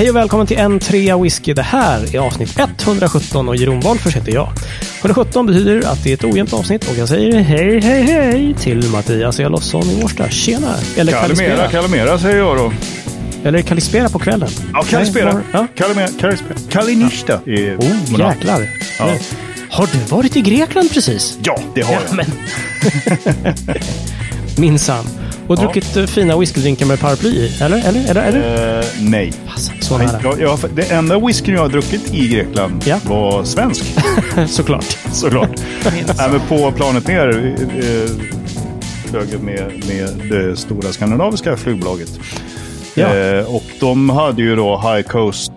Hej och välkommen till en trea whisky. Det här är avsnitt 117 och Jeroen Wolffers heter jag. 117 betyder att det är ett ojämnt avsnitt och jag säger hej, hej, hej till Mattias Elofsson i Årsta. Tjena! Eller Kalimera. Kalimera säger jag då. Eller Kalispera på kvällen. Ja, Kalispera. Nej, var- Ja. Kalimera, Kalispera. Kalinishta. är Oh, jäklar. Ja. Har du varit i Grekland precis? Ja, det har jag. men... Minsann. Och Ja. druckit eh, fina whiskydrinkar med paraply i? Eller? Eller? Eller? eller? Eh, nej. Så nära. jag, det enda whisky jag har druckit i Grekland Ja. var svensk. Såklart. Såklart. Nej, men på planet ner eh, flög med, med det stora skandinaviska flygbolaget. Ja. Eh, och de hade ju då High Coast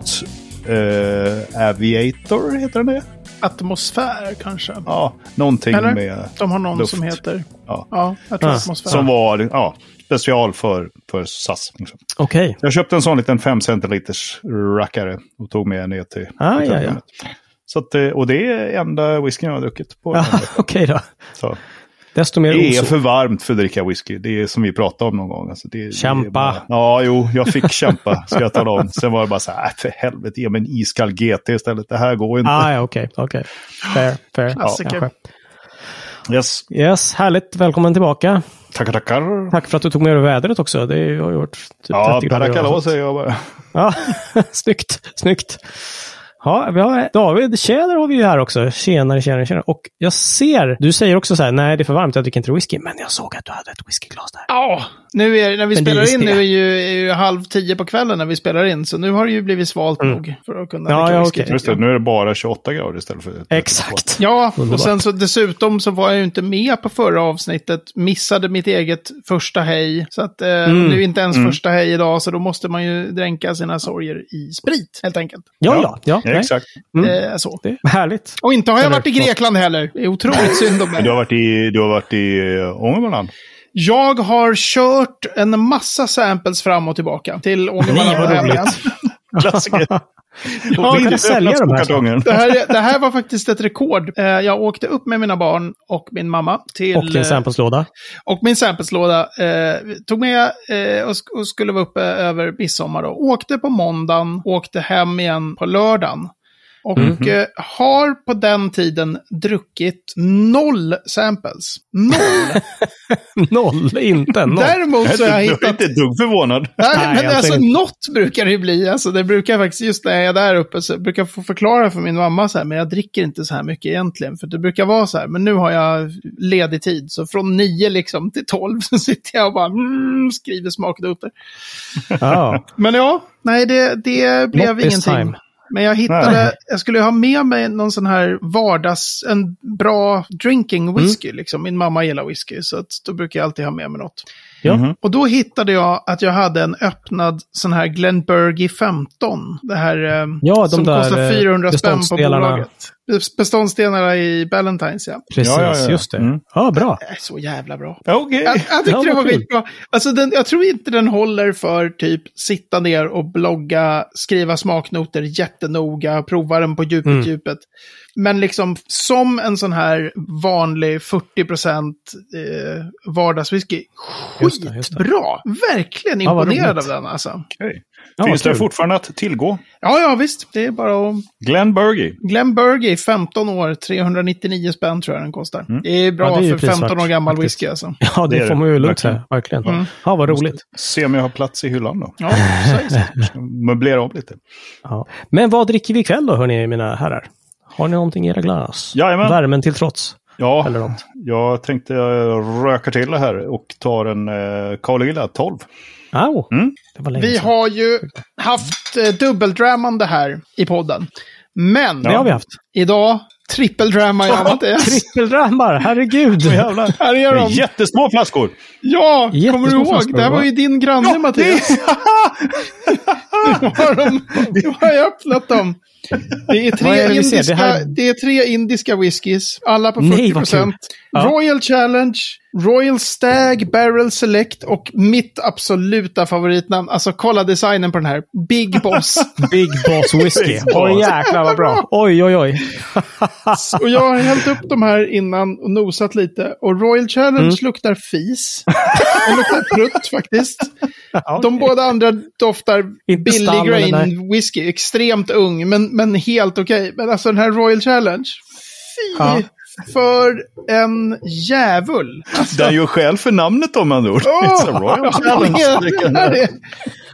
eh, Aviator, heter den det? Atmosfär kanske. Ja, någonting Eller? med De har någon luft. som heter... Ja. Ja, jag tror Ah, atmosfär. Som var ja, special för, för SAS. Liksom. Okej. Jag köpte en sån liten 5 centiliters rackare och tog med ner till Ah, ja, ja. hotellrummet. Så att, eh, och det är enda whiskyn jag har druckit på. Ja, Okej då. Så. Desto mer Det är för varmt för att dricka whisky. Det är som vi pratade om någon gång. Alltså det, Det Kämpa. bara, ja, jo, jag fick kämpa, ska jag tala om. Sen var det bara så här, äh, för helvete, ge mig en iskall GT istället. Det här går inte. Ah, ja, okej. okej. Fair, fair. Klassiker. kanske. Yes. Yes, härligt. Välkommen tillbaka. Tackar, tackar. Tack för att du tog med dig vädret också. Det har ju varit typ Ja, 30 grader. Paracalo säger jag bara. Ja, snyggt. Snyggt. Ja, vi har David Tjäder har vi ju här också. Tjenare, tjenare, tjenare. Och jag ser, du säger också så här, nej det är för varmt, jag dricker inte whisky. Men jag såg att du hade ett whiskyglas där. Ja, nu är, när vi Men spelar in det. nu är ju, är ju halv tio på kvällen när vi spelar in. Så nu har det ju blivit svalt nog för att kunna Mm. Ja, ja. Just det, nu är det bara 28 grader istället för... Exakt. Ja, och sen så dessutom så var jag ju inte med på förra avsnittet. Missade mitt eget första hej. Så att eh, Mm. nu är inte ens första hej idag, så då måste man ju dränka sina sorger i sprit, helt enkelt. Ja, ja. ja, Ja, exakt. Mm. Eh, så. Det är härligt. Och inte har jag varit i. Grekland heller. Det är otroligt synd om Men Du mig. har varit i, du har varit i uh, Ångermanland? Jag har kört en massa samples fram och tillbaka till Nej, Ångermanland vad och hem roligt. igen. Klassiker. Ja, jag sälja de här. Det här, det här var faktiskt ett rekord. Eh, Jag åkte upp med mina barn och min mamma till... Och din eh, sampleslåda. och min sampleslåda. Eh, tog med eh, och, och skulle vara uppe över midsommar. Då. Åkte på måndagen, åkte hem igen på lördagen. Och eh, har på den tiden druckit noll samples. Noll! Noll, inte noll. Däremot så har jag Du är hittat... inte ett dugg förvånad. Nej, Nej, men jag alltså tänkte- något brukar det ju bli. Alltså, det brukar faktiskt, just när jag är där uppe, så brukar jag få förklara för min mamma så här, men jag dricker inte så här mycket egentligen. För det brukar vara så här, men nu har jag ledig tid. Så från nio liksom till tolv så sitter jag och bara mm, skriver smaknoter. Ja. Men ja, nej det, det blev Not ingenting. Men jag hittade, Nej. jag skulle ha med mig någon sån här vardags, en bra drinking whisky liksom. Min mamma gillar whisky, så att då brukar jag alltid ha med mig något. Ja. Mhm. Och då hittade jag att jag hade en öppnad sån här Glenbergie 15. Det här eh, Ja, de som där, kostar eh, 400 spänn på bolaget. Bes- Beståndsdelarna i Ballantines, ja. Precis, Ja, ja, ja. just det. Mm. Ja, bra. Det är så jävla bra. Okej. Jag, jag tyckte Ja, det var skitbra. Alltså den, jag tror inte den håller för typ sitta ner och blogga, skriva smaknoter jättenoga, prova den på djupet, Mm. djupet. Men liksom som en sån här vanlig 40% eh, vardagswhisky. Just det, just det. Skitbra! Verkligen imponerad av den alltså. Okej. Ja, Finns det kul. fortfarande att tillgå? Ja, ja visst. Det är bara att... Glenn Bergie. Glenn Bergie, 15 år, 399 spänn tror jag den kostar. Det är bra Ja, det är för 15 år gammal faktiskt. whisky alltså. Ja, det, Det får man ju lugnt Verkligen. säga. Verkligen. Mm. Ja, vad roligt. Se om jag har plats i hyllan då. Ja, så. Möblera om lite. Ja. Men vad dricker vi ikväll då, hörni, mina herrar? Har ni någonting i era glas? Jajamän. Värmen till trots. Ja, Eller något. jag tänkte röka till det här och tar en eh, Caligula 12. Au! Mm. Det var länge Vi sedan. har ju haft eh, dubbeldrammande här i podden. Men Det har vi haft. idag trippeldramar jag Mattias. Trippeldrammar, herregud! Här är de. Jättesmå flaskor! Ja, kommer Jättesmå du ihåg? flaskor, Det här va? var ju din granne Mattias. Nu har, de, nu har jag öppnat dem. Det är tre, är det indiska, Det det, här- är tre indiska whiskys, alla på Nej, 40 vad kul. Ja. Royal Challenge, Royal Stag, Barrel Select och mitt absoluta favoritnamn. Alltså kolla designen på den här. Big Boss. Big Boss Whisky. Oj, jäklar vad bra. Oj, oj, oj. och jag har hällt upp de här innan och nosat lite. Och Royal Challenge Mm. luktar fis. Den luktar prutt faktiskt. Ja, De båda andra doftar Inte billig stallen, grain whisky. Extremt ung, men, men helt okej. Men alltså den här Royal Challenge. Fy Ja. för en djävul. Den gör skäl för namnet om andra ord. It's a royal challenge. det, det, här är,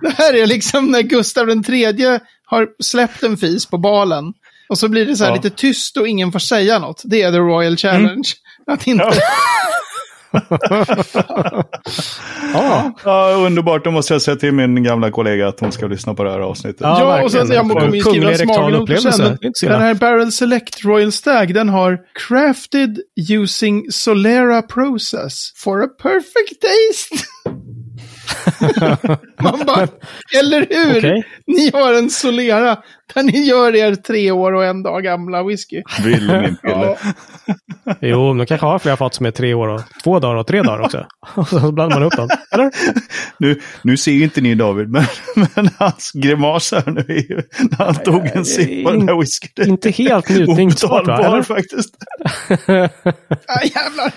det här är liksom när Gustav den tredje har släppt en fis på balen. Och så blir det så här Ja. lite tyst och ingen får säga något. Det är the Royal Challenge. Att inte... Ja, Ja, underbart. Då måste jag säga till min gamla kollega att hon ska lyssna på det här avsnittet. Ja, Ja, och sen jag kommer ju skriva kunglig rektal smaken upplevelse. sen. Det är inte så men Den här Barrel Select Royal Stag, den har crafted using Solera process for a perfect taste. Man bara, eller hur? Okej. Ni har en Solera där ni gör er tre år och en dag gamla whisky. Vill min pille. Ja, Jo, men de kanske har flera fat som är tre år och två dagar och tre dagar också. Och så blandar man upp dem. Eller? Nu, nu ser ju inte ni David, men, men hans grimas här nu är ju när han tog en sipp på den här whiskyn. Inte helt njutningsbart va? Obetalbar Eller? faktiskt. ah, jävlar.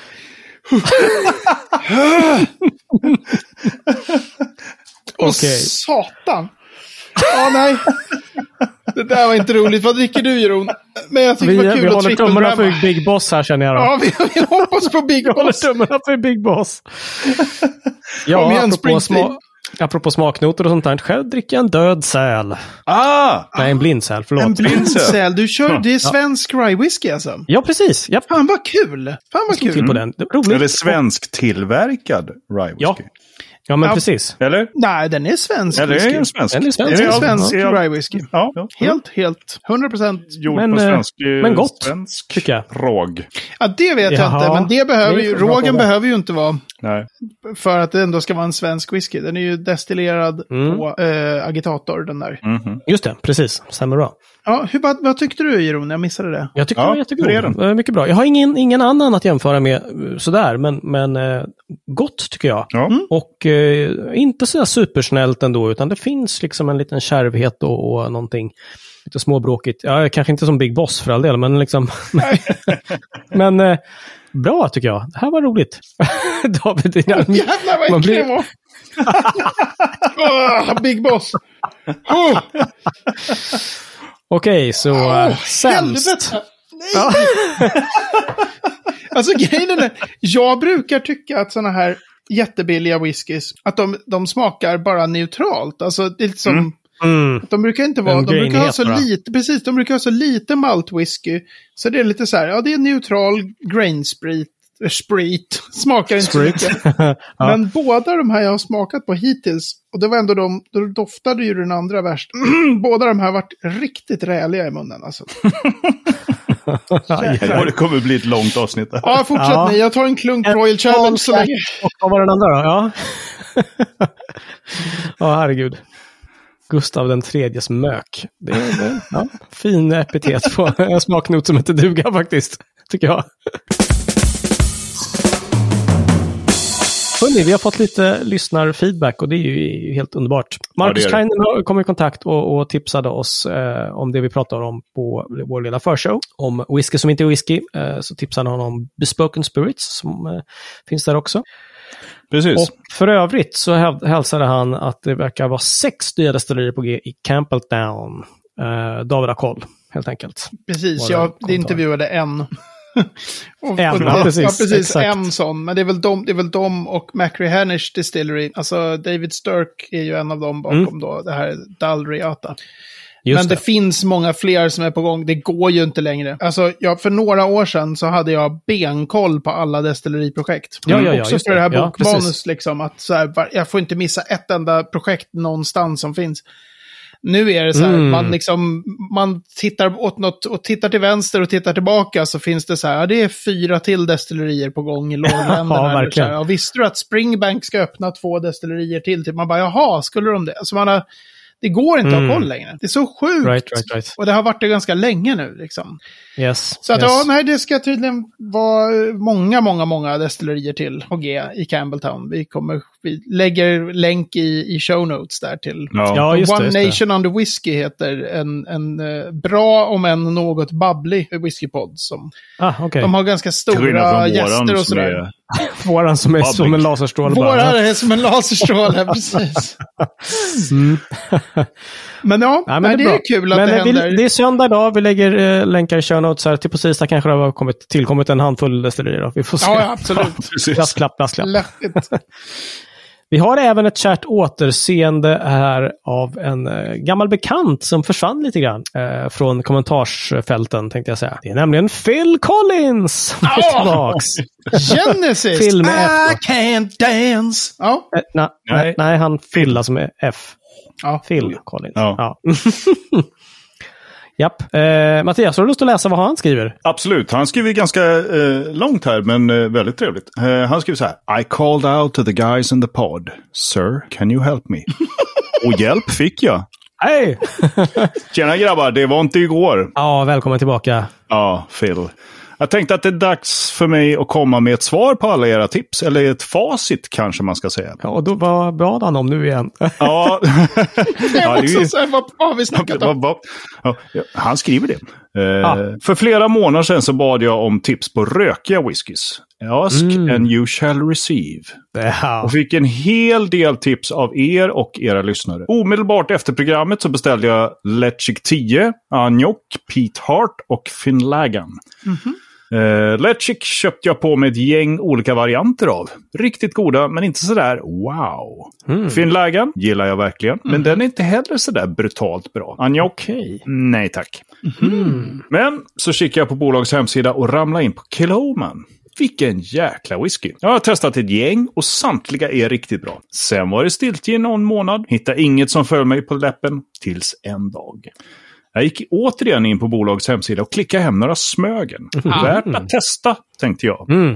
Åh, Okej. satan. Ja, nej. Det där var inte roligt. Vad dricker du, Jeroen? Men jag tycker Vi, det var kul vi att håller tummarna för Big Boss här känner jag då. Ja, vi, vi hoppas på Big Vi håller Boss. tummarna för Big Boss. Kom Ja, igen, apropå, Springsteen. Apropå smaknoter och sånt där. Själv dricker jag en död säl. Ah! Nej, en blind säl. Förlåt. En blindsel. Blindsel. Du kör, det är svensk rye whisky alltså. Ja, precis. Ja, Fan vad kul. Fan vad slog till kul. på den. Det Roligt. Eller svensk tillverkad rye whisky. Ja. Ja, men Ja. precis. Eller? Nej, den är svensk Eller är den svensk? Den är svensk. Det är svensk ja. rye whisky. Ja, ja. Helt, helt. 100 procent. Gjord Men, på eh, svensk, men gott, svensk tycker jag. råg. Ja, det vet jag Jaha. inte. Men det behöver Det ju, rågen behöver ju inte vara Nej. för att det ändå ska vara en svensk whisky. Den är ju destillerad Mm. på eh, agitator, den där. Mhm. Just det, precis. Stämmer bra. Ja, hur, vad, vad tyckte du, Jeroen? Jag missade det. Jag tycker Ja, det var jättegod. den? Mycket bra. Jag har ingen, ingen annan att jämföra med eh, sådär, men, men gott tycker jag. Ja. Och eh, inte sådär supersnällt ändå, utan det finns liksom en liten kärvhet och, och någonting lite småbråkigt. Ja, kanske inte som Big Boss för all del, men liksom... men eh, bra tycker jag. Det här var roligt. David, dina, Jävlar vad äcklig den var! Åh, Big Boss! Oh, Okej, så åh, sämst. helvete! Nej! alltså grejen är, jag brukar tycka att sådana här jättebilliga whiskys, att de, de smakar bara neutralt. Alltså det är lite som... Mm. De brukar inte vara, de brukar ha så lite, precis, de brukar ha så lite maltwhisky. Så det är lite så här, ja det är neutral grain sprit, eh, sprit, smakar inte Sprit. så mycket. ja. Men båda de här jag har smakat på hittills, och det var ändå de, då doftade ju den andra värst. båda de här varit riktigt räliga i munnen alltså. Ja, det kommer bli ett långt avsnitt. Ja, fortsätt Ja. ni, jag tar en klunk Royal Challenge så länge. Och vad var den andra då? Ja, ja herregud. Gustav den tredjes mök. Det är ja, fin epitet på en smaknot som inte duga faktiskt, tycker jag. Hörrni, vi har fått lite lyssnarfeedback och det är ju helt underbart. Marcus Ja. Kainen kom i kontakt och, och tipsade oss eh, om det vi pratar om på vår lilla förshow. Om whisky som inte är whisky. Eh, så tipsade han om Bespoken Spirits som eh, finns där också. Precis. Och för övrigt så häv- hälsade han att det verkar vara sex nya destillerier på G i Campbelltown. Eh, David har koll, helt enkelt. Precis, jag kommentar? intervjuade en. och, En, och, ja, precis, ja, precis exakt. en sån. Men det är väl de, det är väl de och Macri Hanish Distillery. Alltså David Sturk är ju en av dem bakom Mm. då det här Dalriata. Just Men det. det. finns många fler som är på gång. Det går ju inte längre. Alltså, ja, för några år sedan så hade jag benkoll på alla destilleriprojekt. Ja, ja, ja, Också för det här bokmanus, liksom. Att så här, jag får inte missa ett enda projekt någonstans som finns. Nu är det så här, Mm. man, liksom, man tittar åt något och tittar till vänster och tittar tillbaka så finns det så här, ja, det är fyra till destillerier på gång i lågländerna. Ja, verkligen. här, och visste du att Springbank ska öppna två destillerier till? Typ, man bara, jaha, skulle de det? Alltså man har, det går inte Mm. att ha koll längre. Det är så sjukt. Right, right, right. Och det har varit det ganska länge nu liksom. Yes. Så att yes. ja, nej, det ska tydligen vara många, många, många destillerier till på G i Campbelltown. Vi kommer vi lägger länk i, i show notes där till. Ja. Ja, just det. One Just det. Nation Under Whiskey heter en, en eh, bra, om än något babblig, whiskypodd. Som, Ah, okej. De har ganska stora gäster våran och sådär. är... Våran som är Public. som en laserstråle Våra bara. är som en laserstråle, precis. Mm. Men ja, Ja, men nej, det är, bra. kul att men det eh, vi, händer. det är söndag idag. Vi lägger eh, länkar i show notes här. Till på tisdag kanske det har kommit, tillkommit en handfull destillerier. Vi får se. Ja, absolut. Brasklapp, brasklapp. Vi har även ett kärt återseende här av en eh, gammal bekant som försvann lite grann eh, från kommentarsfälten tänkte jag säga. Det är nämligen Phil Collins som är tillbaks. Genesis! Film med F I can't dance! Ja. Eh, na, Nej. nej. nej, han Phil alltså med F. ja. Phil Collins. Ja. Ja. Japp. Eh, Mattias, har du lust att läsa vad han skriver? Absolut. Han skriver ganska eh, långt här, men eh, väldigt trevligt. Eh, han skriver så här. I called out to the guys in the pod. Sir, can you help me? Och hjälp fick jag. Hej! Tjena grabbar, det var inte igår. ja, välkommen tillbaka. Ja, Phil. Jag tänkte att det är dags för mig att komma med ett svar på alla era tips. Eller ett facit kanske man ska säga. Ja, och då, vad bad han om nu igen? Ja, ja, är det är ju- också så här, vad vad har vi snackat om? Ja, han skriver det. Eh, Ah. För flera månader sedan så bad jag om tips på rökiga whiskys. Ask and you shall receive. Ja. Och fick en hel del tips av er och era lyssnare. Omedelbart efter programmet så beställde jag Letchik 10, Anjok, Pete Hart och Finlagan. Uh, Letchik köpte jag på med ett gäng olika varianter av. Riktigt goda, men inte sådär wow. Finlagan gillar jag verkligen, men den är inte heller sådär brutalt bra. Anjok? Okej. Nej tack. Men så kikade jag på bolagets hemsida och ramlade in på Killoman. Vilken jäkla whisky. Jag har testat ett gäng och samtliga är riktigt bra. Sen var det stiltje i någon månad. Hittade inget som föll mig på läppen. Tills en dag. Jag gick återigen in på bolagets hemsida och klickade hem några Smögen. Värt att testa, tänkte jag. Mm.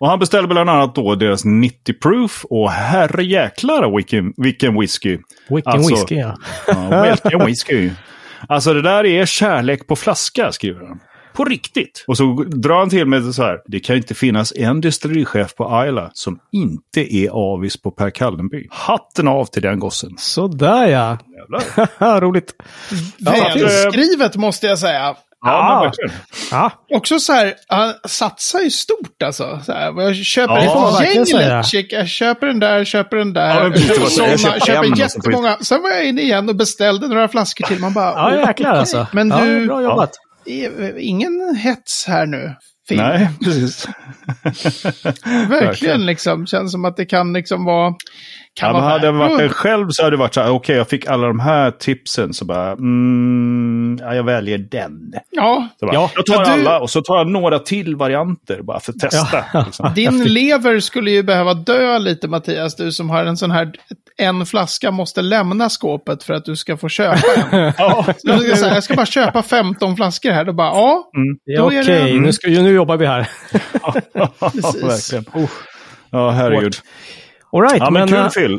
Och han beställde bland annat då deras 90 proof och herrejäklar vilken, vilken whisky. Vilken Alltså- whisky, ja. Ja, vilken whisky. Alltså det där är kärlek på flaska, skriver han. På riktigt. Och så drar han till med så här. Det kan inte finnas en destillerichef på Isla som inte är avis på Per Kallenby. Hatten av till den gossen. Sådär ja. Jävlar. Roligt. Välskrivet måste jag säga. Ja, Ah. Också så här, han satsar ju stort alltså. Så här, jag köper Ja, ett gäng. Letchick, jag köper den där, köper den där. Ja, men. Jag såna, köpte köper en, och så får jättemånga. Sen var jag inne igen och beställde några flaskor till. Man bara, ja jäklar okej. alltså. Men ja, du, Bra jobbat. Ingen hets här nu. Finn. Nej, precis. Verkligen liksom. Känns som att det kan liksom vara... Kan Ja, men vara hade jag varit att- en själv så hade det varit så här, okej jag fick alla de här tipsen så bara, mm, ja, jag väljer den. Ja, Så bara, Ja. jag tar Ja, du- alla och så tar jag några till varianter bara för att testa. Liksom. din lever skulle ju behöva dö lite Mattias. Du som har en sån här... En flaska måste lämna skåpet för att du ska få köpa en. Ja, Så du ska säga, jag ska bara köpa 15 flaskor här. Då bara, ja, Ja, Då det- Okej, nu, ska- nu jobbar vi här. Precis. verkligen. Ja, herregud. All right, Ja, men, men, kul eh, Phil.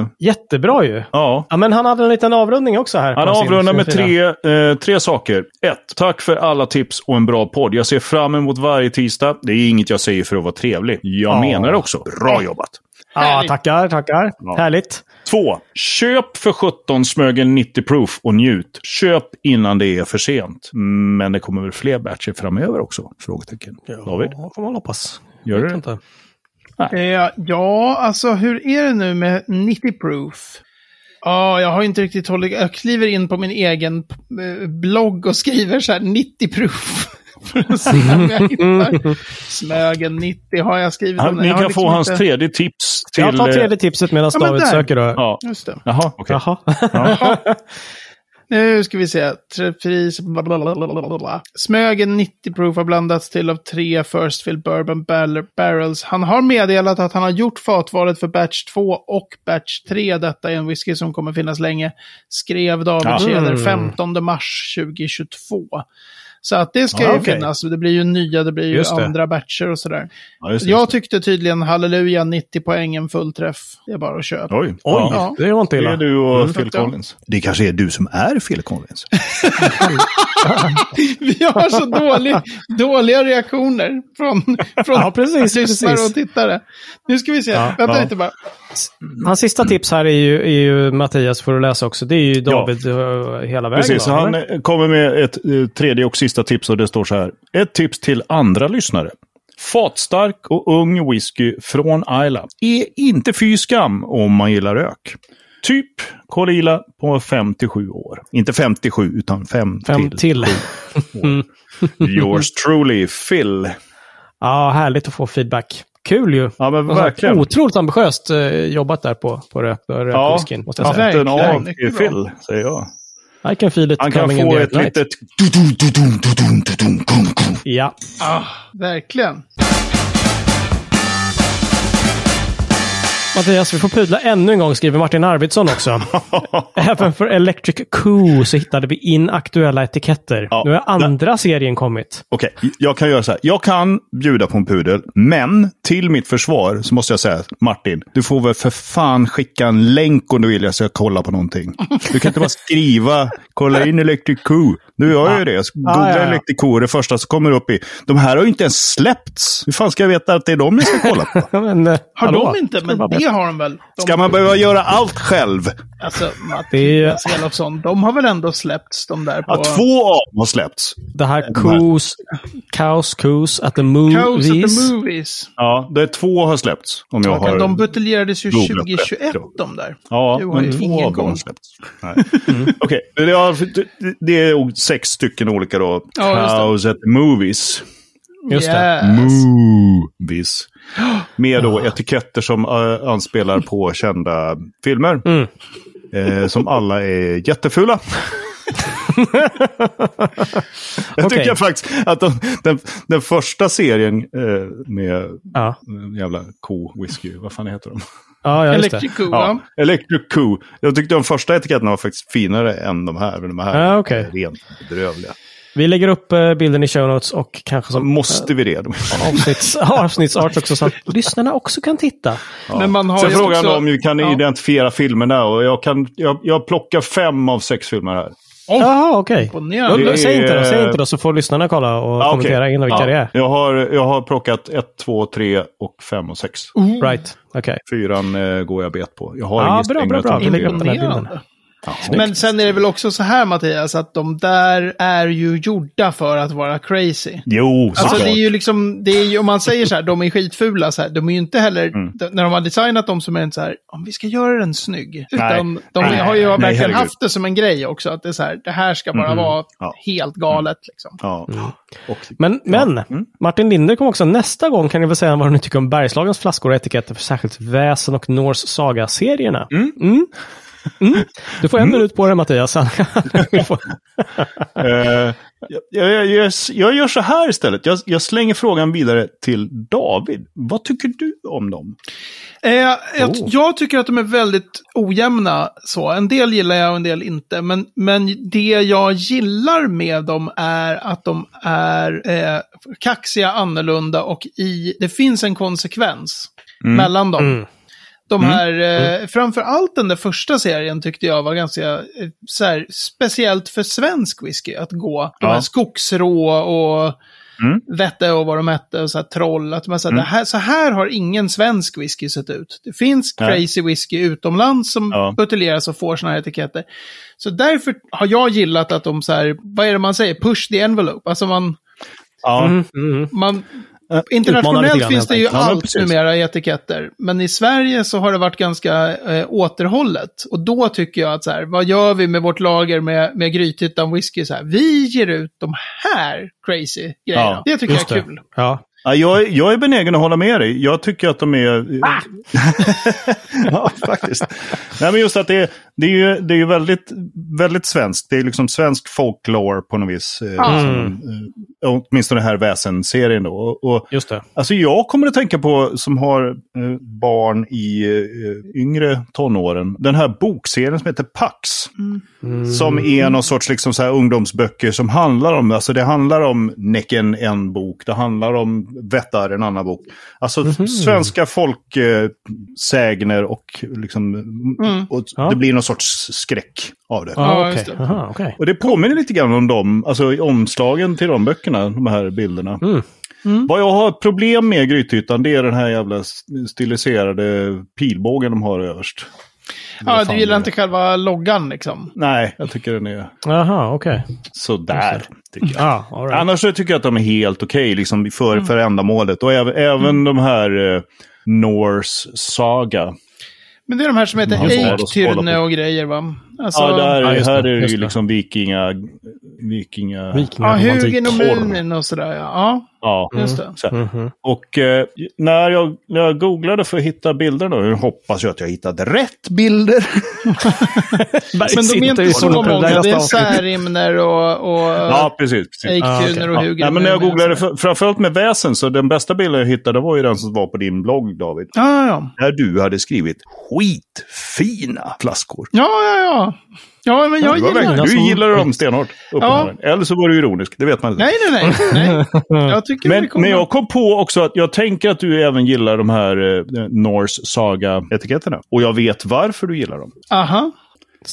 Eh, jättebra ju. ja. Ja, men han hade en liten avrundning också här. Han avrundar med tre, eh, tre saker. Ett, tack för alla tips och en bra podd. Jag ser fram emot varje tisdag. Det är inget jag säger för att vara trevlig. Jag Ja. menar det också. Bra jobbat. Ja, tackar, tackar. Ja. Härligt. Två, köp för 17 Smögen 90 proof och njut. Köp innan det är för sent. Men det kommer väl fler batcher framöver också? Frågetecken. David, Ja, får man hoppas. gör det? inte. Eh, ja, alltså hur är det nu med 90 proof? Ja, jag har inte riktigt hållit... Jag kliver in på min egen eh, blogg och skriver så här 90 proof. För att se om jag hittar. Smögen 90 har jag skrivit Han, ni kan liksom få hans inte- tredje tips till... Jag tar eh, tredje tipset medan Ja, David där. söker då. Ja. Just det. Jaha, okej. Jaha. Ja. Nu ska vi se. Pris... Smögen 90 proof har blandats till av tre First Fill Bourbon Barrel- Barrels. Han har meddelat att han har gjort fatvalet för batch 2 och batch 3. Detta är en whisky som kommer finnas länge. Skrev David Ja. Tjäder Mm. 15 mars 2022. Så att det ska Ah, ju okej. finnas. Det blir ju nya, det blir ju Just det. andra batcher och sådär. Ja, just det, Jag just det. tyckte tydligen halleluja 90 poäng en fullträff. Det är bara att köpa. Oj, Oj, Ja. det var inte Det illa. är du och Mm, Phil då. Collins. Det kanske är du som är Phil Collins. Vi har så dålig, dåliga reaktioner från, från Ja, precis, lyssnare precis. och tittare. Nu ska vi se. Ja, Vänta ja. lite bara. Hans sista tips här är ju, är ju Mattias får du läsa också. Det är ju David eh, hela vägen. Precis, så va, han eller? kommer med ett eh, tredje och sista tips och det står så här. Ett tips till andra lyssnare. Fatstark och ung whisky från Isla är inte fy skam om man gillar rök. Typ Kolila på 57 år. Inte 57 utan 5 Fem till. till. Yours truly, Phil. Ja, härligt att få feedback. Kul ju. Ja, men verkligen. Otroligt ambitiöst eh, jobbat där på, på rök, Ja, rökwhiskyn, måste jag säga. hatten av till. Phil, säger jag. I can feel it Han kan få ett litet... Ja. Ah, verkligen. Mattias, vi får pudla ännu en gång, skriver Martin Arvidsson också. Även för Electric Coup så hittade vi inaktuella etiketter. Ja, nu har andra serien kommit. Okej, jag kan göra så här. Jag kan bjuda på en pudel, men till mitt försvar så måste jag säga, Martin, du får väl för fan skicka en länk om du vill jag ska kolla på någonting. Du kan inte bara skriva, kolla in Electric Coup. Nu gör jag ju det. Ja, ja, ja. Electric Coup, det första som kommer upp i. De här har ju inte ens släppts. Hur fan ska jag veta att det är de jag ska kolla på? Men, eh, Har hallå? de inte? Men det har de väl? De, Ska man behöva göra allt själv? Alltså, Det är- Mattias Elofsson, de har väl ändå släppts, de där på... Ja, två av dem har släppts. Det här Coos, Kaos Coos at the Chaos at Movies. the Movies. Ja, det är två har släppts. Om jag har... De buteljerades ju googlat 2021, rätt, ja. de där. Ja, men två av dem har släppts. Nej. Okej, det är- det är sex stycken olika då. Ja, just det. Cows at the Movies. Just det. Yes. Movies. Med då etiketter som uh, anspelar på kända filmer. Mm. Eh, som alla är jättefula. jag Okej. tycker faktiskt att de, den, den första serien eh, med Ja, eh, jävla ko-whisky, vad fan heter de? ja, ja. Electric Coup, Ja. Electric Coup. Jag tyckte de första etiketterna var faktiskt finare än de här. Men de här Ja, okej. är rent bedrövliga. Vi lägger upp eh, bilden i show notes och kanske Så som måste vi det? avsnitts, avsnittsart också så att lyssnarna också kan titta. Men man har Sen frågan också... om vi kan Ja. identifiera filmerna. Och jag, kan, jag, jag plockar fem av sex filmer här. Jaha, okej. Det Säg inte då, säg inte då så får lyssnarna kolla och Ja, kommentera okej. in vilka Ja, det är. Jag har, jag har plockat ett, två, tre och fem och sex. Right, okej. Fyran eh, går jag bet på. Jag har Ja, ingen bra, bra, bra. Vi lägger upp den här bilden. Ja. Men sen är det väl också så här Mattias, att de där är ju gjorda för att vara crazy. Jo, Alltså såklart. det är ju liksom, det är ju, om man säger så här, de är skitfula så här, de är ju inte heller, Mm. när de har designat dem som är inte så här, om vi ska göra den snygg. Utan de Nej, har ju nej, verkligen herregud. haft det som en grej också, att det är så här, det här ska bara vara Ja. helt galet liksom. Ja. Och, Men, men Mm. Martin Linder kommer också nästa gång kan ni väl säga vad ni tycker om Bergslagens flaskor och etiketter för särskilt Väsen och Norse Saga-serierna. Mm. Mm. Du får en minut på dig Mattias. Eh, jag, jag, jag, jag gör så här istället. Jag, jag slänger frågan vidare till David. Vad tycker du om dem? Eh, jag, Oh. jag tycker att de är väldigt ojämna så. En del gillar jag och en del inte. Men, men det jag gillar med dem är att de är eh, kaxiga, annorlunda och i, det finns en konsekvens mellan dem. Mm. De här, eh, framför allt den där första serien tyckte jag var ganska eh, så här, speciellt för svensk whisky att gå. De Ja. här skogsrå och Mm. vette och vad de hette och så här troll. Att man, så, här, det här, så här har ingen svensk whisky sett ut. Det finns Nej. crazy whisky utomlands som Ja. buteljeras och får såna här etiketter. Så därför har jag gillat att de så här, vad är det man säger, push the envelope. Alltså man, Ja, Mm, mm. man Lite Internationellt finns det ju. Ja, allt precis. numera i etiketter. Men i Sverige så har det varit ganska eh, återhållet. Och då tycker jag att så här, vad gör vi med vårt lager med, med Grythyttan whisky? Så här, vi ger ut de här crazy grejerna. Ja, det tycker jag är det. kul. Ja. Ja, jag, är- jag är benägen att hålla med dig. Jag tycker att de är... Ah! ja, faktiskt. Nej, men just att det, det är ju, det är ju väldigt, väldigt svenskt. Det är liksom svensk folklore på något vis. eh, Mm. Som, eh, åtminstone den här väsenserien då. Och, Just det. Alltså jag kommer att tänka på, som har eh, barn i yngre tonåren, den här bokserien som heter Pax. Som är någon sorts liksom, så här, ungdomsböcker som handlar om, alltså det handlar om Näcken en bok, det handlar om Vättar en annan bok. Alltså svenska folksägner och liksom, och Ja. det blir någon sorts skräck av det. Okej. just det. Aha, okej. Och det påminner lite grann om dem, alltså i omslagen till de böckerna, de här bilderna. Mm. Vad jag har problem med Grythyttan, det är den här jävla stiliserade pilbågen de har överst. Ja, du gillar inte själva loggan liksom? Nej, jag tycker den är Jaha, okej. sådär. Tycker jag. Ah, all right. Annars så tycker jag att de är helt okej liksom, för, Mm. för ändamålet. Och även, även de här eh, Norse Saga. Men det är de här som heter Mm. Eiktyrne och grejer va? Alltså, ja, där, Ja, just det, här är det ju liksom vikinga... vikinga ja, Vikingaromantik. Hugin och. Munin och sådär ja. ja, Ja, just det. här. Mhm. Och eh, när, jag, när jag googlade för att hitta bilder då, nu hoppas jag att jag hittade rätt bilder. Men de är inte så många, det är Särimner och, och ja, precis. precis. Ah, okej. och Ja, Hugin. nej, men när jag googlade, för, framförallt med väsen, så den bästa bilden jag hittade var ju den som var på din blogg, David. Ja, ja, Där du hade skrivit skitfina flaskor. ja. Ja, ja, ja. men jag gillar verkligen, du gillade dem stenhårt, uppenbarligen. Eller så var du ironisk, det vet man inte. Nej, nej, nej. nej. Jag tycker det är Men, men jag kom på också att jag tänker att du även gillar de här eh, Norse Saga-etiketterna. Och jag vet varför du gillar dem. Aha.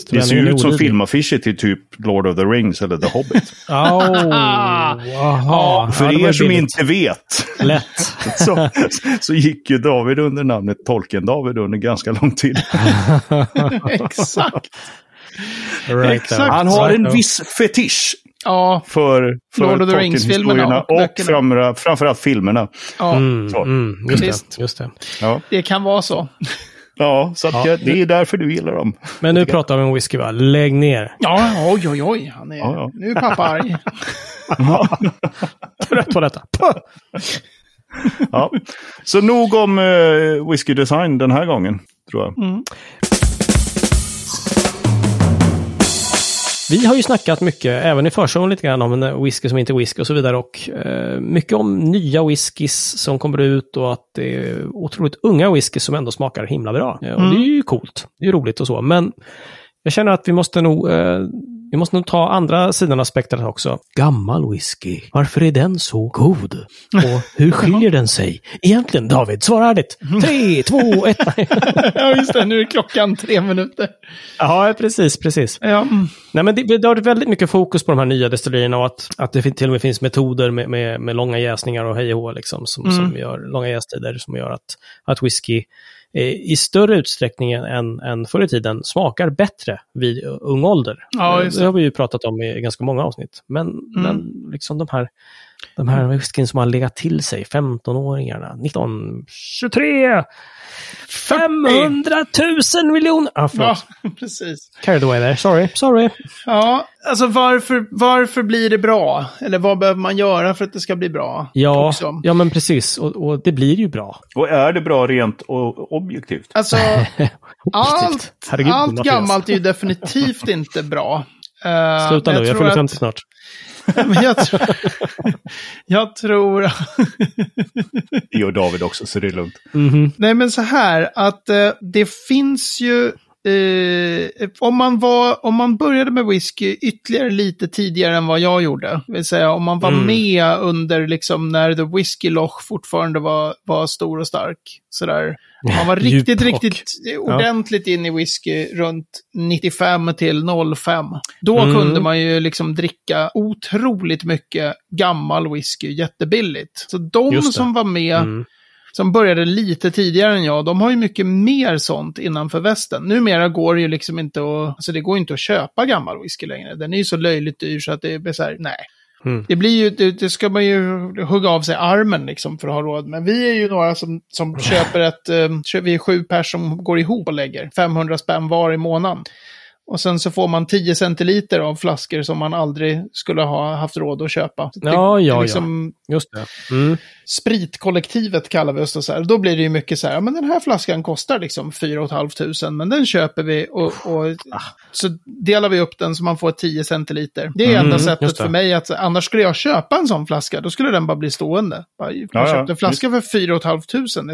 Det ser ju ut som filmaffischer till typ Lord of the Rings eller The Hobbit. Oh, aha. För Ja, er som billigt. inte vet Lätt. så, så gick ju David under namnet Tolkien-David under ganska lång tid. Exakt. Right Exakt. there. Han har en viss fetisch Ja, för, för Lord of the Rings-filmerna och och, framför, framförallt filmerna. ja. Mm, mm, just, det, just det. Ja, det kan vara så. ja så att Ja. jag, det är därför du gillar dem. Men nu pratar vi om whisky va? Lägg ner. Ja, oj, oj, oj. Han är... Ja, ja. Nu är pappa arg. Trött på detta. Ja. Så nog om uh, whisky design den här gången, tror jag. Vi har ju snackat mycket, även i förshowen lite grann, om en whisky som inte är whisky och så vidare. Och eh, mycket om nya whiskys som kommer ut och att det är otroligt unga whiskys som ändå smakar himla bra. Eh, och det är ju coolt. Det är ju roligt och så. Men jag känner att vi måste nog, eh, vi måste nog ta andra sidan av spektrat också. Gammal whisky. Varför är den så god? Och hur skiljer den sig? Egentligen, David, svara ärligt. Tre, två, ett. ja, just det. Nu är klockan tre minuter. ja, precis, precis. Ja, mm. Nej, men det, det har varit väldigt mycket fokus på de här nya destillerierna och att, att det till och med finns metoder med, med, med långa jäsningar och hej och hå, liksom, som, som gör långa jästider som gör att, att whisky i större utsträckning än, än förr i tiden smakar bättre vid eh, ung ålder. Ja, Eh, det det. har vi ju pratat om i ganska många avsnitt. Men, men liksom de här, de här whiskyn som har legat till sig, 15-åringarna, 19, 23, 500 000 miljoner! Ah, förlåt. ja, precis. Carried away there. Sorry, sorry. Ja, alltså varför, varför blir det bra? Eller vad behöver man göra för att det ska bli bra? Ja, också? ja men precis. Och, och det blir ju bra. Och är det bra rent och objektivt? Alltså, allt, Herregud, allt gammalt är ju definitivt inte bra. Eh, Sluta nu, jag tror fyller att- 50 snart. Men jag, tror, jag tror... Det gör David också, så det är lugnt. Mhm. Nej, men så här att eh, det finns ju... Eh, om, man var, om man började med whisky ytterligare lite tidigare än vad jag gjorde, vill säga om man var Mm. med under liksom när The Whisky Loch fortfarande var, var stor och stark. Sådär. Man var riktigt, riktigt ordentligt in i whisky runt 95 till 05. Då Mm. kunde man ju liksom dricka otroligt mycket gammal whisky jättebilligt. Så de som var med Mm. som började lite tidigare än jag, de har ju mycket mer sånt innanför västen. Numera går det ju liksom inte att, alltså det går inte att köpa gammal whisky längre. Den är ju så löjligt dyr så att det blir så här, nej. Mm. Det blir ju, det, det ska man ju hugga av sig armen liksom för att ha råd. Men vi är ju några som, som köper ett, um, vi är sju pers som går ihop och lägger 500 spänn var i månaden. Och sen så får man 10 centiliter av flaskor som man aldrig skulle ha haft råd att köpa. Det, Ja, det är ja, liksom Just det. Mm. Spritkollektivet kallar vi oss då så här. Då blir det ju mycket så här, ja men den här flaskan kostar liksom 4 500 men den köper vi och, och Ah. så delar vi upp den så man får 10 centiliter. Det är Mm, enda just sättet det. för mig att, annars skulle jag köpa en sån flaska, då skulle den bara bli stående. Bara, Jag Ja, ja, köpte en flaska för 4 500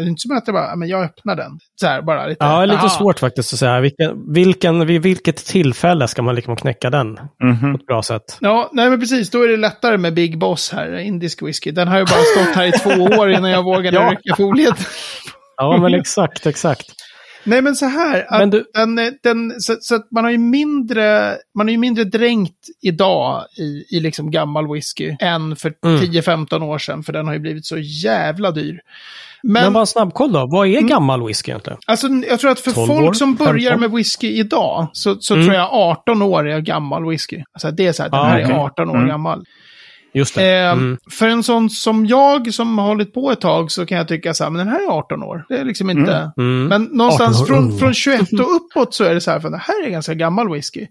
det är inte som att jag bara, ja, men jag öppnar den. Så här bara lite. Ja, lite aha. svårt faktiskt att säga. Vilken, vilken, vid tillfälle ska man liksom knäcka den Mhm. på ett bra sätt? Ja, nej men precis. Då är det lättare med Big Boss här, indisk whisky. Den har ju bara stått här i två år innan jag vågade Ja. rycka foliet. Ja, men exakt, exakt. Nej, men så här. Att Men du- den, den, så, så att man har ju mindre, man är ju mindre dränkt idag i, i liksom gammal whisky än för Mm. 10-15 år sedan. För den har ju blivit så jävla dyr. Men, Men bara en snabbkoll då. Vad är gammal whisky egentligen? alltså, jag tror att för 12 folk år, som börjar 15. med whisky idag så, så Mm. tror jag 18 år är gammal whisky. Alltså det är så här, den Ah, här okej. är 18 år Mm. gammal. Just det. Eh, Mm. För en sån som jag som har hållit på ett tag så kan jag tycka så här, men den här är 18 år. Det är liksom inte... Mm. Men någonstans 18 år från, från 21 och uppåt så är det så här, för det här är ganska gammal whisky.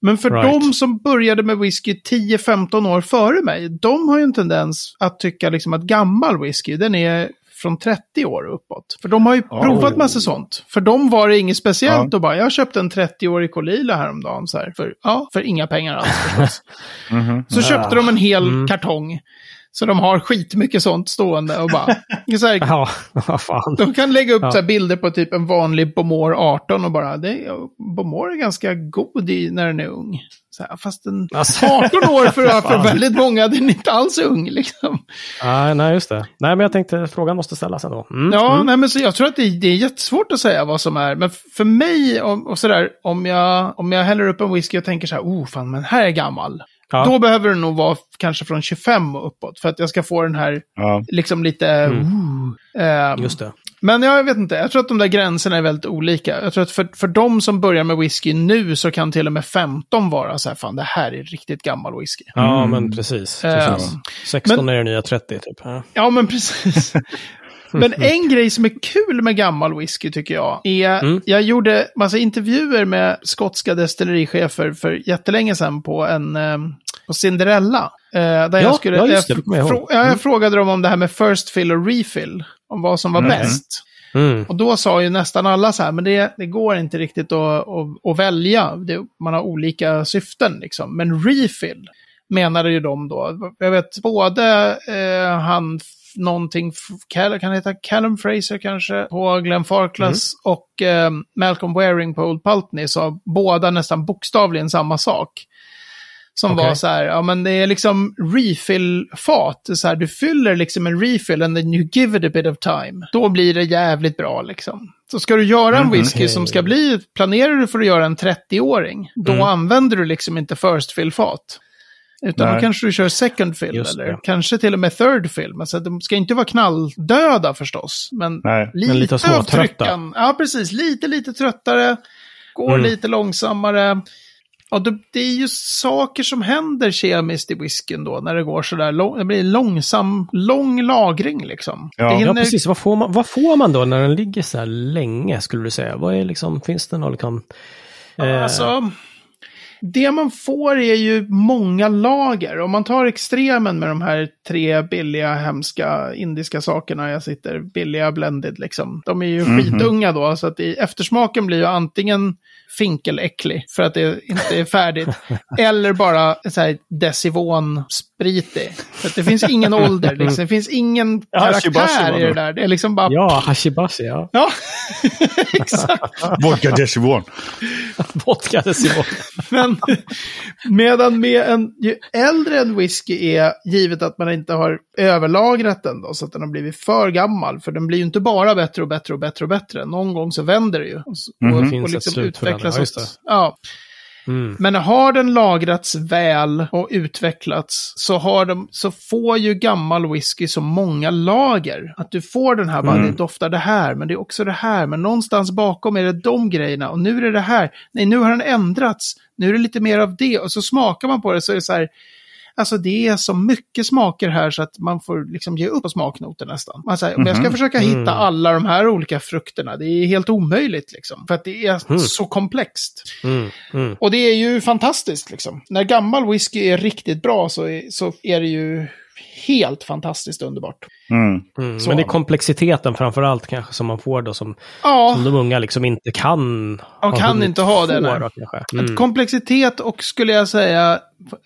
Men för Right. de som började med whisky 10-15 år före mig, de har ju en tendens att tycka liksom att gammal whisky, den är från 30 år och uppåt. För de har ju Oh. provat massa sånt. För dem var det inget speciellt Ja. och bara, jag köpte en 30-årig Kolila häromdagen. Så här, för, ja, för inga pengar alls förstås. Mhm. Så köpte de en hel Mm. kartong. Så de har skitmycket sånt stående och bara... så här, Ja, vad fan. de kan lägga upp Ja. så bilder på typ en vanlig Bomor 18 och bara... Det, är- Bomor är ganska god i, när den är ung. Så här, fast den... Alltså, 18 år för, för väldigt många, den är inte alls ung liksom. nej, nej, just det. Nej, men jag tänkte frågan måste ställas ändå. Mm. Ja, Mm. nej men så jag tror att det, det är jättesvårt att säga vad som är. Men för mig, och, och sådär, om jag, om jag häller upp en whisky och tänker så här, oh fan, men här är gammal. Ja. Då behöver den nog vara kanske från 25 och uppåt. För att jag ska få den här, Ja. liksom lite... Mm. Just det. Men jag vet inte, jag tror att de där gränserna är väldigt olika. Jag tror att för, för de som börjar med whisky nu så kan till och med 15 vara så här, fan det här är riktigt gammal whisky. Ja, Mm. men precis. Eh, precis. 16 men- är det nya 30, typ. Ja. Ja, men precis. Men en grej som är kul med gammal whisky tycker jag är, Mm. jag gjorde massa intervjuer med skotska destillerichefer för jättelänge sedan på en, eh, på Cinderella. Eh, där Ja, jag skulle, ja, just det, jag, frå- ja, jag Mm. frågade dem om det här med first fill och refill. Om vad som var Mm. bäst. Mm. Och då sa ju nästan alla så här, men det, det går inte riktigt att, att, att välja. Det, man har olika syften liksom. Men refill menade ju de då. Jag vet både eh, han, någonting, kan det heta Callum Fraser kanske, på Glenn Farclas och eh, Malcolm Waring på Old Pulteney sa båda nästan bokstavligen samma sak. Som Okej. var så här, ja men det är liksom refill-fat. Så här, du fyller liksom en refill and then you give it a bit of time. Då blir det jävligt bra liksom. Så ska du göra en Mhm. whisky som ska bli, planerar du för att göra en 30-åring, då Mm. använder du liksom inte first fill-fat. Utan då kanske du kör second fill Just eller det. kanske till och med third fill. Men så att de ska inte vara knalldöda förstås. Men Nej. lite, Men lite småtrötta. Ja, precis. Lite, lite tröttare. Går Mm. lite långsammare. Ja, det, det är ju saker som händer kemiskt i whiskyn då, när det går sådär lång, det blir långsam, lång lagring liksom. Ja. det Ja, hinner, precis. Vad får, man, vad får man då när den ligger så här länge, skulle du säga? Vad är liksom, finns det någon liksom... eh, Alltså, det man får är ju många lager. Om man tar extremen med de här tre billiga, hemska indiska sakerna jag sitter, billiga blended liksom. De är ju Mhm. skitunga då, så att i, eftersmaken blir ju antingen finkeläcklig för att det inte är färdigt, eller bara så här decivon-spritig. Så det finns ingen ålder, liksom. det finns ingen Ja, karaktär i det. där. Det är liksom bara... Ja, hashibashi, ja. Ja, exakt. Vodka Decivon. Vodka decimol. Men medan med en, ju äldre en whisky är, givet att man inte har överlagrat den då, så att den har blivit för gammal, för den blir ju inte bara bättre och bättre och bättre och bättre. Någon gång så vänder det ju. Och, s- Mhm. och, Det finns och ett liksom slut för den, utvecklas. ja, just åt- Ja, Mm. men har den lagrats väl och utvecklats så, har de, så får ju gammal whisky så många lager. Att du får den här, bara, Mm. det doftar det här, men det är också det här, men någonstans bakom är det de grejerna, och nu är det det här. Nej, nu har den ändrats, nu är det lite mer av det, och så smakar man på det så är det så här, alltså det är så mycket smaker här så att man får liksom ge upp på smaknoter nästan. Man säger, om jag ska försöka hitta Mm. alla de här olika frukterna, det är helt omöjligt liksom. För att det är Mm. så komplext. Mm. Och det är ju fantastiskt liksom. När gammal whisky är riktigt bra så är, så är det ju helt fantastiskt underbart. Mm. Mm. Så. Men det är komplexiteten framför allt kanske som man får då som, Ja, som de unga liksom inte kan. Ja, kan inte ha det. Då, Mm. komplexitet och skulle jag säga,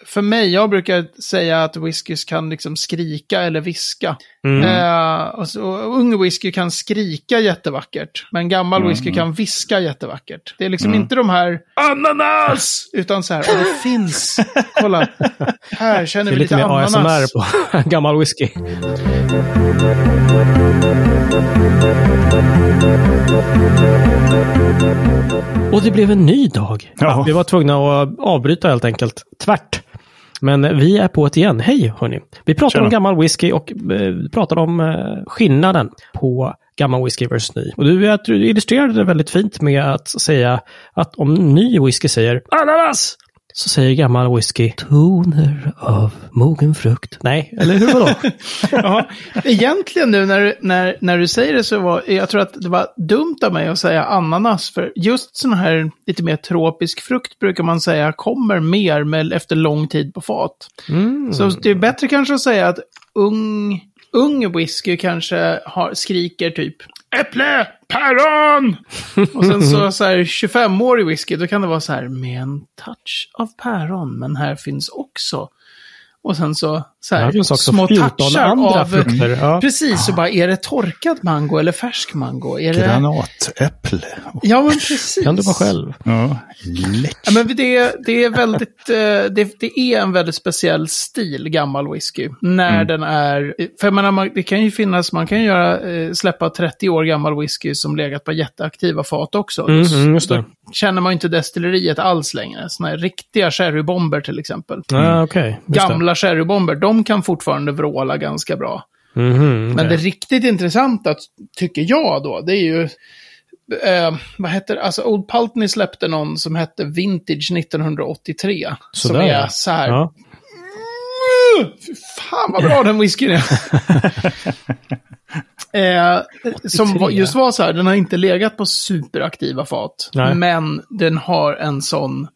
för mig, jag brukar säga att whiskys kan liksom skrika eller viska. Mm. Eh, och så, och ung whisky kan skrika jättevackert, men gammal Mm, whisky kan viska jättevackert. Det är liksom Mm. inte de här ananas, utan så här, och det finns, kolla, här känner Det är vi lite lite mer ananas. ASMR på gammal whisky. Och det blev en ny dag. Ja. Vi var tvungna att avbryta helt enkelt. Tvärt. Men vi är på ett igen. Hej hörni! Vi pratar Tjena. om gammal whisky och eh, pratar om eh, skillnaden på gammal whisky versus ny. Och du, du illustrerade det väldigt fint med att säga att om ny whisky säger ananas så säger gammal whisky toner av mogen frukt. Nej, eller hur var det? Ja, egentligen nu när, när, när du säger det så var, jag tror att det var dumt av mig att säga ananas. För just sån här lite mer tropisk frukt brukar man säga kommer mer med, efter lång tid på fat. Mm. Så det är bättre kanske att säga att ung, ung whisky kanske har, skriker typ äpple, päron! Och sen så, så här 25-årig whisky, då kan det vara så här med en touch av päron, men här finns också. Och sen så, så här, också små 14 touchar andra av... frukter. Ja. Precis, så bara är det torkad mango eller färsk mango? Är det... Granatäpple. Ja, men precis. Kan du vara själv? Ja, lätt. Ja, men det, det är väldigt, eh, det, det är en väldigt speciell stil, gammal whisky. När Mm. den är, för jag menar, man, det kan ju finnas, man kan ju göra, eh, släppa 30 år gammal whisky som legat på jätteaktiva fat också. Mm, mm, just det. Då känner man ju inte destilleriet alls längre. Såna här riktiga sherrybomber till exempel. Ja, okej. Just det. Gamla sherrybomber, de kan fortfarande vråla ganska bra. Mhm, Men det riktigt intressanta, tycker jag då, det är ju... Eh, vad heter det? Alltså Old Pulteney släppte någon som hette Vintage 1983. som Sådär, är så här... Ja. Fy fan vad bra den whiskyn är. eh, som just var så här, den har inte legat på superaktiva fat. Nej. Men den har en sån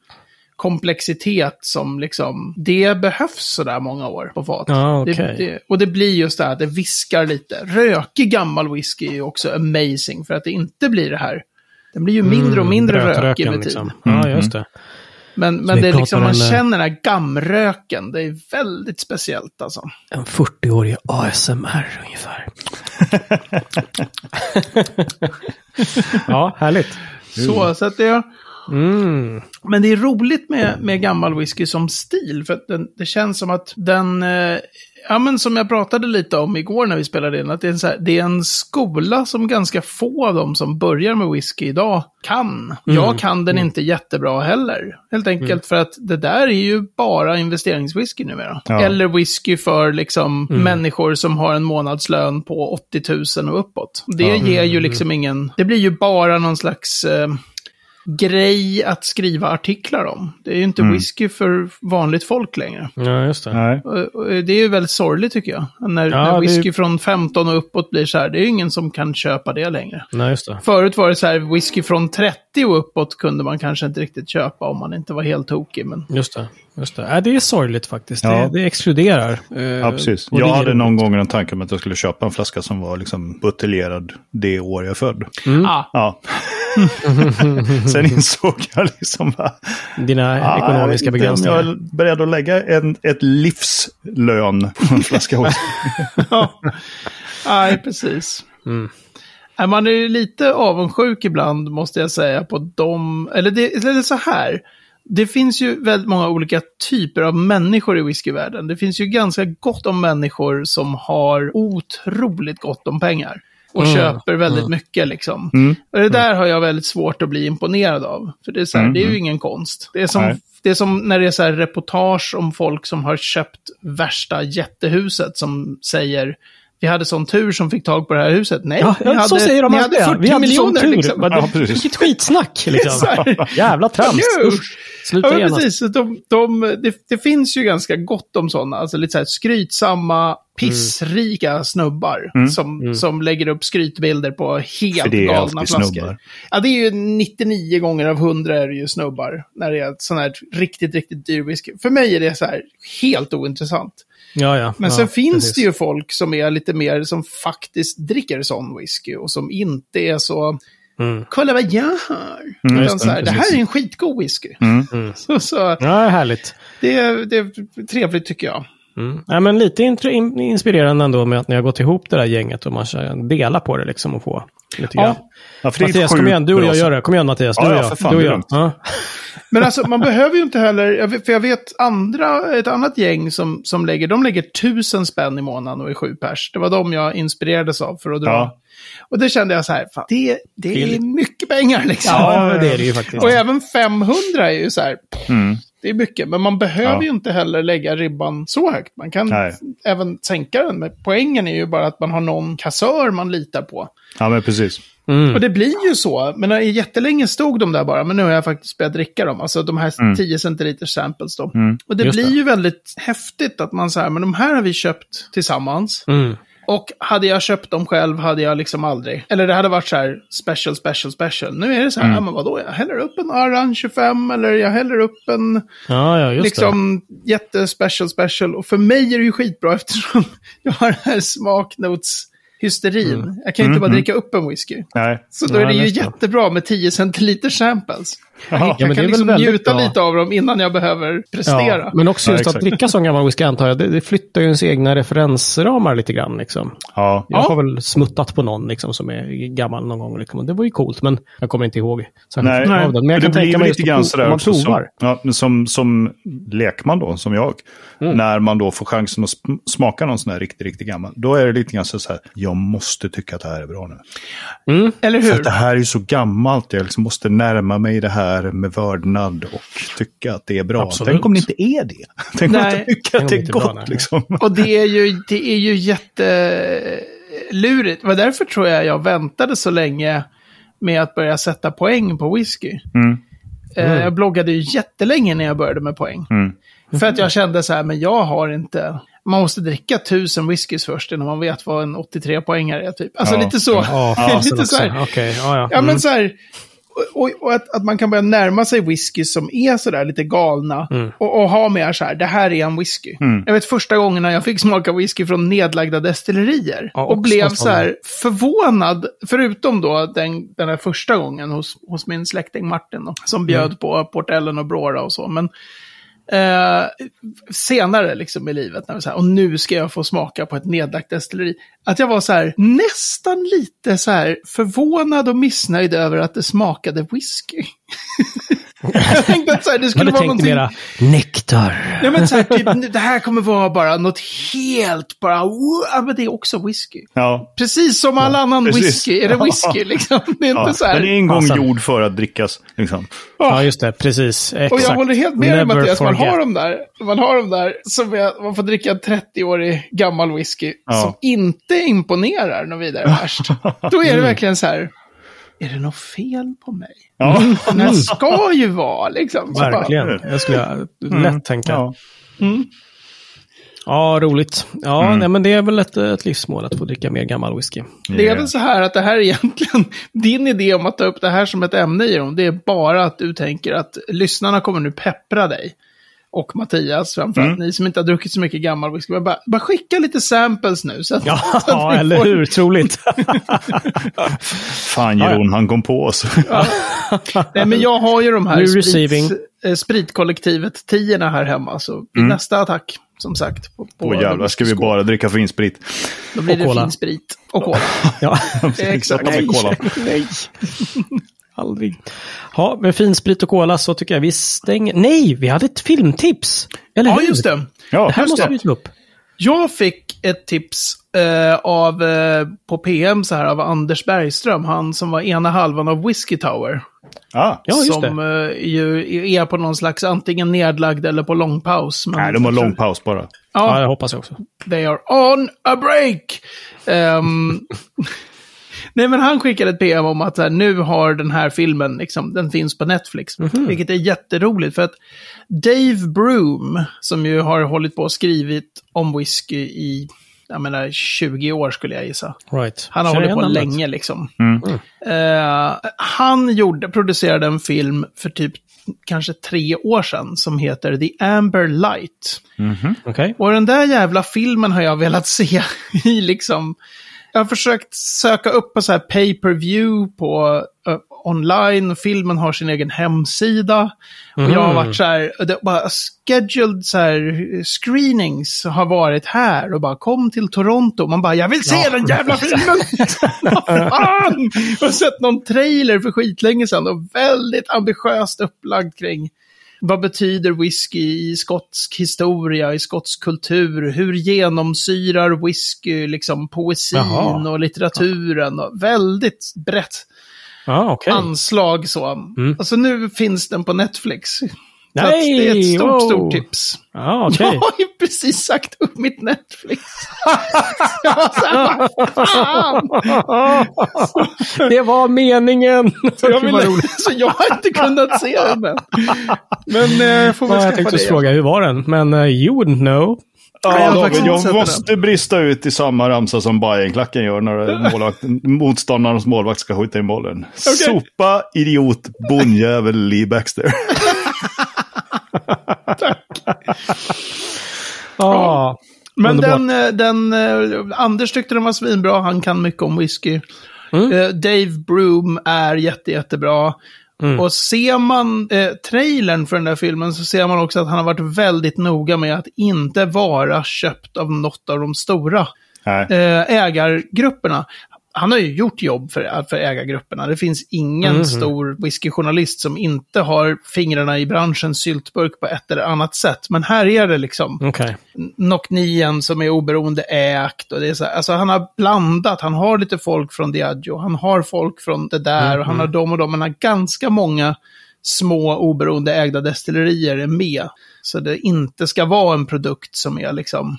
komplexitet som liksom, det behövs sådär många år på fat. Ja, okej. det, det, och det blir just det här, att det viskar lite. Rökig gammal whisky är ju också amazing för att det inte blir det här. Den blir ju mindre och mindre Mm, rökig med tid. liksom. Ja, just det. Men, men det är liksom, man eh, känner den här gamröken. Det är väldigt speciellt alltså. En 40-årig ASMR ungefär. ja, härligt. Så, så att det... Mm. Men det är roligt med, med gammal whisky som stil. För att den, det känns som att den... Eh, ja, men som jag pratade lite om igår när vi spelade in. Att det är, en så här, det är en skola som ganska få av dem som börjar med whisky idag kan. Jag kan den inte jättebra heller. Helt enkelt för att det där är ju bara investeringswhisky numera. Ja. Eller whisky för liksom människor som har en månadslön på 80 000 och uppåt. Det ger ju liksom ingen... Det blir ju bara någon slags... Eh, grej att skriva artiklar om. Det är ju inte whisky för vanligt folk längre. Ja, just det. Nej. Det är ju väldigt sorgligt tycker jag. När, Ja, när det är- whisky från 15 och uppåt blir så här, det är ju ingen som kan köpa det längre. Nej, just det. Förut var det så här, whisky från 30 och uppåt kunde man kanske inte riktigt köpa om man inte var helt tokig. Men Just det. Just det. Ja, det är sorgligt faktiskt. Ja. Det, det exkluderar. Eh, Ja, precis. Jag det hade någon gång en tanke om att jag skulle köpa en flaska som var liksom buteljerad det år jag är född. ah, Ja. Sen insåg jag liksom bara, Dina ja, ekonomiska begränsningar. Jag är beredd att lägga en, ett livslön på en flaska whisky. nej, precis. Mm. Nej, Man är ju lite avundsjuk ibland, måste jag säga, på dem. Eller det, eller så här. Det finns ju väldigt många olika typer av människor i whiskyvärlden. Det finns ju ganska gott om människor som har otroligt gott om pengar. Och Mm, köper väldigt mycket liksom. Mm. Och det där har jag väldigt svårt att bli imponerad av. För det är, så här, Mm, det är ju mm. ingen konst. Det är, som, Nej. det är som när det är så här reportage om folk som har köpt värsta jättehuset som säger vi hade sån tur som fick tag på det här huset. Nej, Ja, ni hade, så säger de ni hade 40 Vi hade sån miljoner. tur. Liksom. Ja. Vilket skitsnack liksom. Här. Jävla trams. Usch. Sluta Ja, precis. De, de, det, det finns ju ganska gott om sådana, alltså lite så här skrytsamma, pissrika snubbar som, som lägger upp skrytbilder på För helt det är galna flaskor. snubbar. Ja, det är ju 99 gånger av 100 är det ju snubbar när det är sån här riktigt, riktigt dyr whisky. För mig är det så här helt ointressant. Ja, ja. Men ja, sen finns precis. det ju folk som är lite mer, som faktiskt dricker sån whisky och som inte är så, Mm. kolla vad jag har. Mm, Utan så här, det, här är en skitgod whisky. Mm. Så, så Ja, härligt. det, är, det är trevligt tycker jag. Mm. Ja, men lite in- inspirerande ändå med att ni har gått ihop det där gänget och man ska dela på det liksom och få lite grann. Ja, är ett Mattias, kom igen. Du och jag gör det. Kom igen Mattias. Du Ja, och ja, jag. för fan, du och jag. Men alltså man behöver ju inte heller, för jag vet andra, ett annat gäng som, som lägger, de lägger tusen spänn i månaden och är sju pers. Det var de jag inspirerades av för att dra. Ja. Och det kände jag så här, fan, det, det är mycket pengar liksom. ja, det är det ju faktiskt. Och även 500 är ju så här, Mm. det är mycket. Men man behöver Ja. ju inte heller lägga ribban så högt. Man kan Nej. även sänka den. Men poängen är ju bara att man har någon kassör man litar på. ja, men precis. Mm. Och det blir ju så. Men jättelänge stod de där bara. Men nu har jag faktiskt börjat dricka dem. Alltså de här 10 centiliter samples då. Mm. Och det Just blir det. ju väldigt häftigt att man säger, men de här har vi köpt tillsammans. Mm. Och hade jag köpt dem själv hade jag liksom aldrig. Eller det hade varit så här special, special, special. Nu är det så här, Mm. ja men vadå, jag häller upp en Aran 25 eller jag häller upp en Ja, ja, just liksom jättespecial special. Och för mig är det ju skitbra eftersom jag har den här smaknotshysterin. Jag kan ju inte bara dricka upp en whisky. Nej. Så då Ja, är det ju jättebra med 10 centiliter samples. Ja. Ja, Jag det kan väl liksom njuta bra. lite av dem innan jag behöver det. prestera. Ja, men också Ja, just att exakt. dricka sån gammal whisky antar jag, det, det flyttar ju ens egna referensramar lite grann. Liksom. Ja. Jag Ja. har väl smuttat på någon liksom, som är gammal någon gång. Liksom. och Det var ju coolt, men jag kommer inte ihåg. Nej, mycket av den. Men jag det kan blir tänka mig lite grann att sådär man också som, ja, som, som lekman då, som jag. Mm. När man då får chansen att sm- smaka någon sån här riktigt, riktigt gammal. Då är det lite grann så här, jag måste tycka att det här är bra nu. Mm. Eller För hur? att det här är ju så gammalt, jag liksom måste närma mig det här med vördnad och tycka att det är bra. Absolut. Tänk om det inte är det? Tänk om Nej. jag inte tycker att om det är bra, gott nej. liksom. Och det är ju, det är ju jättelurigt. Det var därför tror jag jag väntade så länge med att börja sätta poäng på whisky. Mm. Eh, Jag bloggade ju jättelänge när jag började med poäng. Mm. För att jag kände så här, men jag har inte... Man måste dricka tusen whiskys först innan man vet vad en 83-poängare är. Typ. Alltså Ja. lite så. Ja, lite så här. Okej, ja, ja. Ja, Mm. men så här. Och, och att, att man kan börja närma sig whisky som är sådär lite galna. Mm. Och, och ha med så här, det här är en whisky. Mm. Jag vet första gången när jag fick smaka whisky från nedlagda destillerier. Ja, och också blev så här förvånad, förutom då den, den här första gången hos, hos min släkting Martin. Då, som bjöd Mm. på Port Ellen och Brora och så. Men eh, senare liksom i livet, när så här, och nu ska jag få smaka på ett nedlagt destilleri. Att jag var så här, nästan lite så här förvånad och missnöjd över att det smakade whisky. jag tänkte att så här, det Men skulle vara någonting... mera nektar. Ja, men så här, typ, det här kommer vara bara något helt, bara, ja, men det är också whisky. Ja. Precis som all annan precis. whisky är det whisky liksom. Det är inte Ja. så här. Den är en gång Fasen. gjord för att drickas. Liksom. Ja, just det. Precis. Exakt. Och jag håller helt med dig Mattias, man har dem där. Man har dem där som är, man får dricka en 30-årig gammal whisky Ja. som inte imponerar något vidare värst. Då är det verkligen så här, är det något fel på mig? Ja. Den här ska ju vara liksom. Så bara, Verkligen. Det skulle jag lätt tänka. Ja, Ja. roligt. Ja, Mm. nej, men det är väl ett, ett livsmål att få dricka mer gammal whisky. Det är väl så här att det här är egentligen, din idé om att ta upp det här som ett ämne i dem, det är bara att du tänker att lyssnarna kommer nu peppra dig. Och Mattias, framförallt Mm. ni som inte har druckit så mycket gammal whisky. Bara, bara skicka lite samples nu. Så att, Ja, så att vi eller får- hur? Troligt. Fan Jeroen, han kom på oss. Nej, men jag har ju de här sprit, eh, spritkollektivet tierna här hemma. Så vid nästa attack, som sagt. På, på Åh jävlar, ska vi bara dricka finsprit? Då blir Och det cola. fin sprit. Och cola. ja. Exakt. Nej. Nej. Aldrig. Ja, med fin sprit och cola så tycker jag vi stänger... Nej, vi hade ett filmtips! Eller Ja, hur? just det. Ja, Det här just måste det. vi ta upp. Jag fick ett tips eh, av, eh, på PM så här, av Anders Bergström, han som var ena halvan av Whiskey Tower. Ah. Ja, just som eh, ju är på någon slags antingen nedlagd eller på långpaus. Men Nej, de har lång paus bara. Ja, Ja, jag hoppas jag också. they are on a break! Ehm, Nej, men han skickade ett PM om att här, nu har den här filmen, liksom, den finns på Netflix. Vilket är jätteroligt för att Dave Broom, som ju har hållit på och skrivit om whisky i, jag menar, 20 år skulle jag gissa. Right. Han har hållit på länge liksom. Eh, han gjorde, producerade en film för typ kanske tre år sedan som heter The Amber Light. Okej. Och den där jävla filmen har jag velat se i liksom... Jag har försökt söka upp på så här pay-per-view på eh, online. Filmen har sin egen hemsida. Och jag har varit så här, det bara scheduled så här screenings har varit här och bara kom till Toronto. Man bara, jag vill se den jävla filmen! Fan! Jag har sett någon trailer för skitlänge sedan och väldigt ambitiöst upplagd kring vad betyder whisky i skotsk historia, i skotsk kultur? Hur genomsyrar whisky liksom poesin Jaha. och litteraturen? Och väldigt brett Ja, okej. anslag så. Alltså nu finns den på Netflix. Nej, det är ett stort, wow. stort tips. Ja, okej. Jag har ju precis sagt upp mitt Netflix. jag var så det var meningen! Så jag, ville, så jag har inte kunnat se den än. Men eh, får väl Ja, jag tänkte det. fråga, hur var den? Men uh, you wouldn't know. Jag Ja, har David, jag den måste brista ut i samma ramsa som Bajenklacken gör när målvakt, motståndarens målvakt ska skjuta in bollen. Sopa, idiot, bondjävel, Lee Baxter. Ja. Men Underbart. den, eh, den eh, Anders tyckte den var svinbra, han kan mycket om whisky. Mm. Eh, Dave Broom är jätte, jättebra. Mm. Och ser man eh, trailern för den där filmen så ser man också att han har varit väldigt noga med att inte vara köpt av något av de stora eh, ägargrupperna. Han har ju gjort jobb för, för ägargrupperna. Det finns ingen Mhm. stor whiskyjournalist som inte har fingrarna i branschens syltburk på ett eller annat sätt. Men här är det liksom Okej. Nocknien som är oberoende ägt. Och det är så här, alltså han har blandat, han har lite folk från Diageo, han har folk från det där och han har dem och dem. Han har ganska många små oberoende ägda destillerier är med. Så det inte ska vara en produkt som är liksom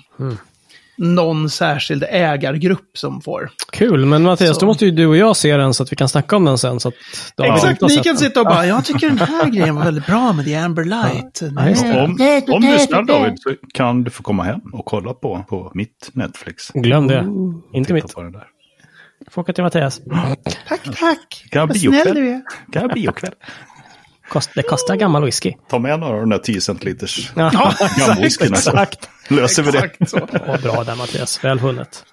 någon särskild ägargrupp som får. Kul, men Mattias, Så. då måste ju du och jag se den så att vi kan snacka om den sen. Så att Exakt, inte ni kan sitta och bara, jag tycker den här grejen var väldigt bra med The Amber Light. Ja, just det. Om, om du lyssnar David så kan du få komma hem och kolla på, på mitt Netflix. Glöm det. Inte Titta mitt. Får åka till Mattias. Tack, tack. Kan Vad snäll du är. Kan jag biokväll? Kost, det kostar gammal whisky. Ta med några av de där 10 centiliters Ja, gammelwhiskyn. så exakt. Löser vi det. Så. Vad bra där Mattias, väl hunnet.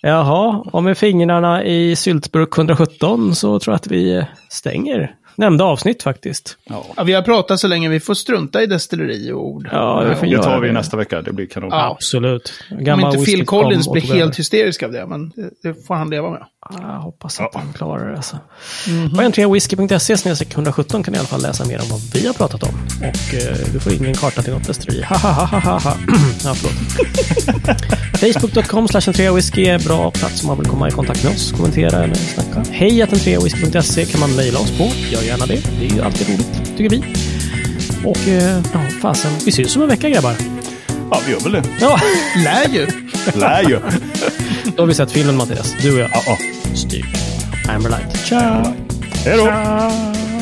Jaha, och med fingrarna i syltburk 117 så tror jag att vi stänger nämnda avsnitt faktiskt. Ja. Ja, vi har pratat så länge, vi får strunta i destilleri och ord. Ja, vi får Det tar vi det. nästa vecka. Det blir kanon. Ja. Absolut. Om Gammal inte whisky Phil Collins blir helt hysterisk av det, men det, det får han leva med. Jag hoppas att Ja. han klarar det. Alltså. Mhm. På n3whisky.se snedstreck 117 kan ni i alla fall läsa mer om vad vi har pratat om. Och eh, du får ingen karta till något destilleri. Ha, ha, ha, ha, ha, ja, förlåt. Facebook.com slash whisky är bra plats om man vill komma i kontakt med oss, kommentera eller snacka. Hej att whisky.se kan man mejla oss på. Gör gärna det. Det är ju alltid roligt, tycker vi. Och eh, ja, fasen, vi syns om en vecka grabbar. Ja, vi gör väl det. Ja, Lär ju. Lär ju. då har vi sett filmen Mattias. Du och jag. Ja, ja. Styr. Amberlight. Ciao! Hej då.